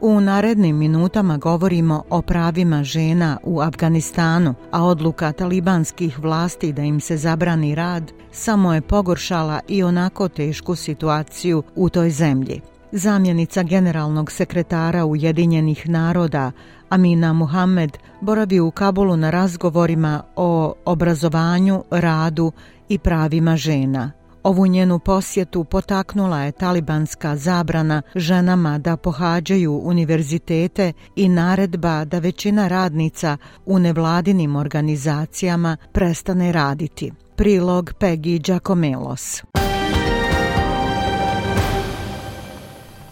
U narednim minutama govorimo o pravima žena u Afganistanu, a odluka talibanskih vlasti da im se zabrani rad samo je pogoršala i onako tešku situaciju u toj zemlji. Zamjenica generalnog sekretara Ujedinjenih naroda Amina Muhammed boravi u Kabulu na razgovorima o obrazovanju, radu i pravima žena. Ovu njenu posjetu potaknula je talibanska zabrana ženama da pohađaju univerzitete i naredba da većina radnica u nevladinim organizacijama prestane raditi. Prilog Peggy Giacomelos.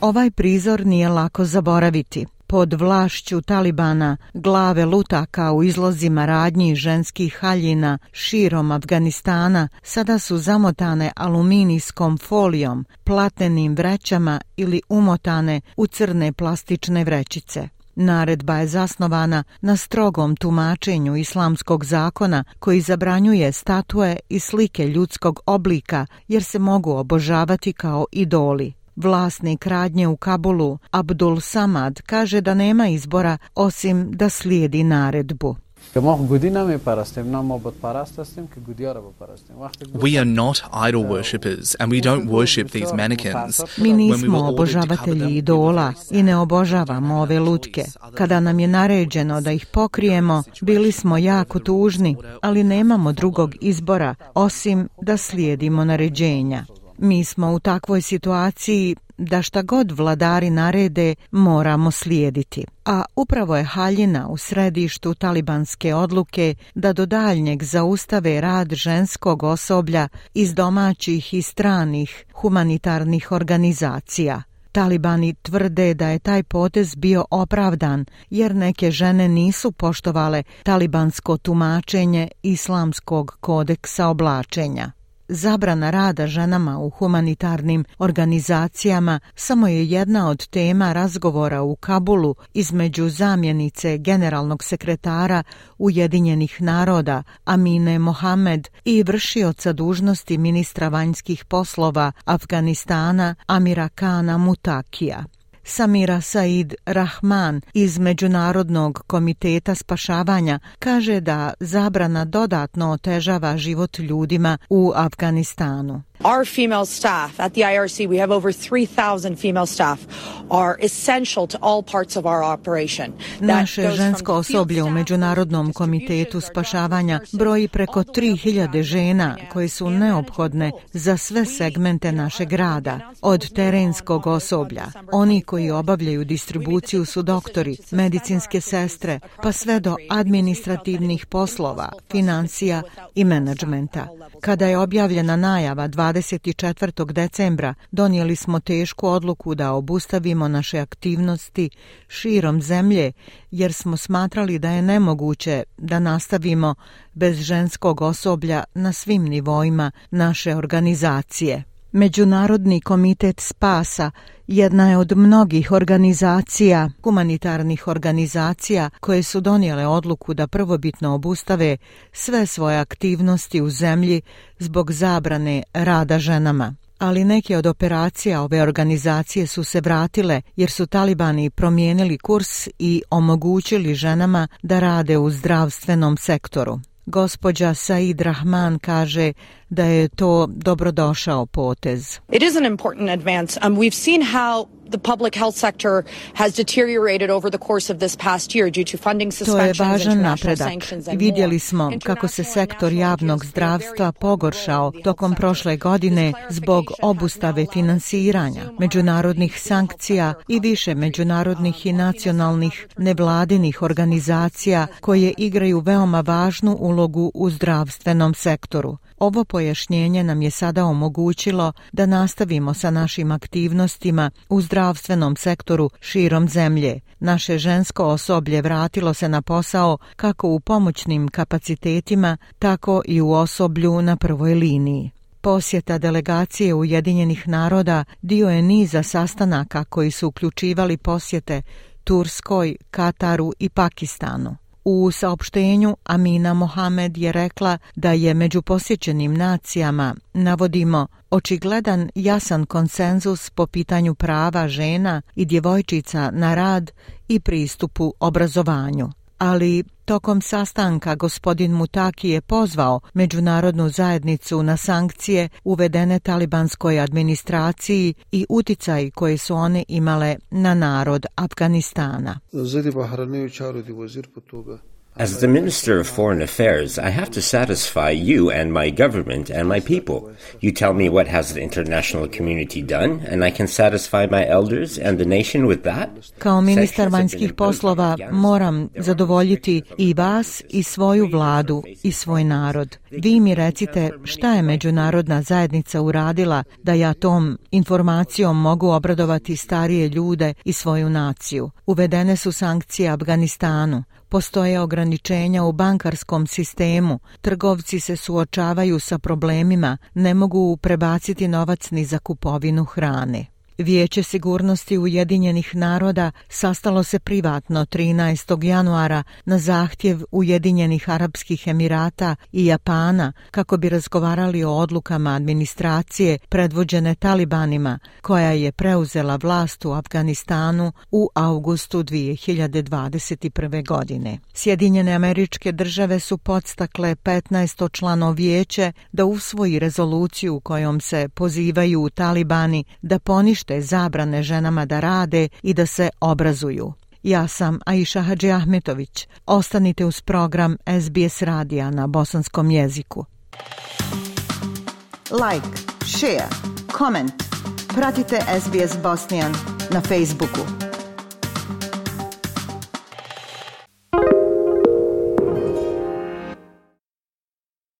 Ovaj prizor nije lako zaboraviti pod vlašću Talibana glave lutaka u izlozima radnji ženskih haljina širom Afganistana sada su zamotane aluminijskom folijom, platenim vrećama ili umotane u crne plastične vrećice. Naredba je zasnovana na strogom tumačenju islamskog zakona koji zabranjuje statue i slike ljudskog oblika jer se mogu obožavati kao idoli. Vlasnik radnje u Kabulu, Abdul Samad, kaže da nema izbora osim da slijedi naredbu. We are not idol worshippers and we don't worship these mannequins. Mi nismo obožavatelji idola i ne obožavamo ove lutke. Kada nam je naređeno da ih pokrijemo, bili smo jako tužni, ali nemamo drugog izbora osim da slijedimo naređenja. Mi smo u takvoj situaciji da šta god vladari narede moramo slijediti. A upravo je haljina u središtu talibanske odluke da do daljnjeg zaustave rad ženskog osoblja iz domaćih i stranih humanitarnih organizacija. Talibani tvrde da je taj potez bio opravdan jer neke žene nisu poštovale talibansko tumačenje islamskog kodeksa oblačenja. Zabrana rada ženama u humanitarnim organizacijama samo je jedna od tema razgovora u Kabulu između zamjenice generalnog sekretara Ujedinjenih naroda Amine Mohamed i vršioca dužnosti ministra vanjskih poslova Afganistana Amira Kana Mutakija. Samira Said Rahman iz Međunarodnog komiteta spašavanja kaže da zabrana dodatno otežava život ljudima u Afganistanu. Our female staff at the IRC, we have over 3,000 female staff, are essential to all parts of our operation. Naše žensko osoblje u Međunarodnom komitetu spašavanja broji preko 3000 žena koje su neophodne za sve segmente našeg rada. Od terenskog osoblja, oni koji obavljaju distribuciju su doktori, medicinske sestre, pa sve do administrativnih poslova, financija i menadžmenta. Kada je objavljena najava 24. decembra donijeli smo tešku odluku da obustavimo naše aktivnosti širom zemlje jer smo smatrali da je nemoguće da nastavimo bez ženskog osoblja na svim nivoima naše organizacije. Međunarodni komitet spasa jedna je od mnogih organizacija, humanitarnih organizacija, koje su donijele odluku da prvobitno obustave sve svoje aktivnosti u zemlji zbog zabrane rada ženama. Ali neke od operacija ove organizacije su se vratile jer su talibani promijenili kurs i omogućili ženama da rade u zdravstvenom sektoru. Gospođa Said Rahman kaže da je to dobrodošao potez. It is an important advance. Um, we've seen how the public health sector has deteriorated over the course of this past year due to funding suspensions, to je važan napredak. Vidjeli smo kako se sektor javnog zdravstva pogoršao tokom prošle godine zbog obustave finansiranja, međunarodnih sankcija i više međunarodnih i nacionalnih nevladinih organizacija koje igraju veoma važnu ulogu u zdravstvenom sektoru. Ovo pojašnjenje nam je sada omogućilo da nastavimo sa našim aktivnostima u zdravstvenom sektoru širom zemlje. Naše žensko osoblje vratilo se na posao kako u pomoćnim kapacitetima, tako i u osoblju na prvoj liniji. Posjeta delegacije Ujedinjenih naroda dio je niza sastanaka koji su uključivali posjete Turskoj, Kataru i Pakistanu. U saopštenju Amina Mohamed je rekla da je među posjećenim nacijama, navodimo, očigledan jasan konsenzus po pitanju prava žena i djevojčica na rad i pristupu obrazovanju ali tokom sastanka gospodin Mutaki je pozvao međunarodnu zajednicu na sankcije uvedene talibanskoj administraciji i uticaj koje su one imale na narod Afganistana. As the Minister of Foreign Affairs, I have to satisfy you and my government and my people. You tell me what has the international community done, and I can satisfy my elders and the nation with that. Kao ministar vanjskih poslova moram zadovoljiti i vas i svoju vladu i svoj narod. Vi mi recite šta je međunarodna zajednica uradila da ja tom informacijom mogu obradovati starije ljude i svoju naciju. Uvedene su sankcije Afganistanu postoje ograničenja u bankarskom sistemu, trgovci se suočavaju sa problemima, ne mogu prebaciti novac ni za kupovinu hrane. Vijeće sigurnosti Ujedinjenih naroda sastalo se privatno 13. januara na zahtjev Ujedinjenih Arabskih Emirata i Japana kako bi razgovarali o odlukama administracije predvođene talibanima koja je preuzela vlast u Afganistanu u augustu 2021. godine. Sjedinjene američke države su podstakle 15. člano vijeće da usvoji rezoluciju kojom se pozivaju talibani da ponište unište zabrane ženama da rade i da se obrazuju. Ja sam Aisha Hadži Ahmetović. Ostanite uz program SBS radija na bosanskom jeziku. Like, share, comment. Pratite SBS Bosnian na Facebooku.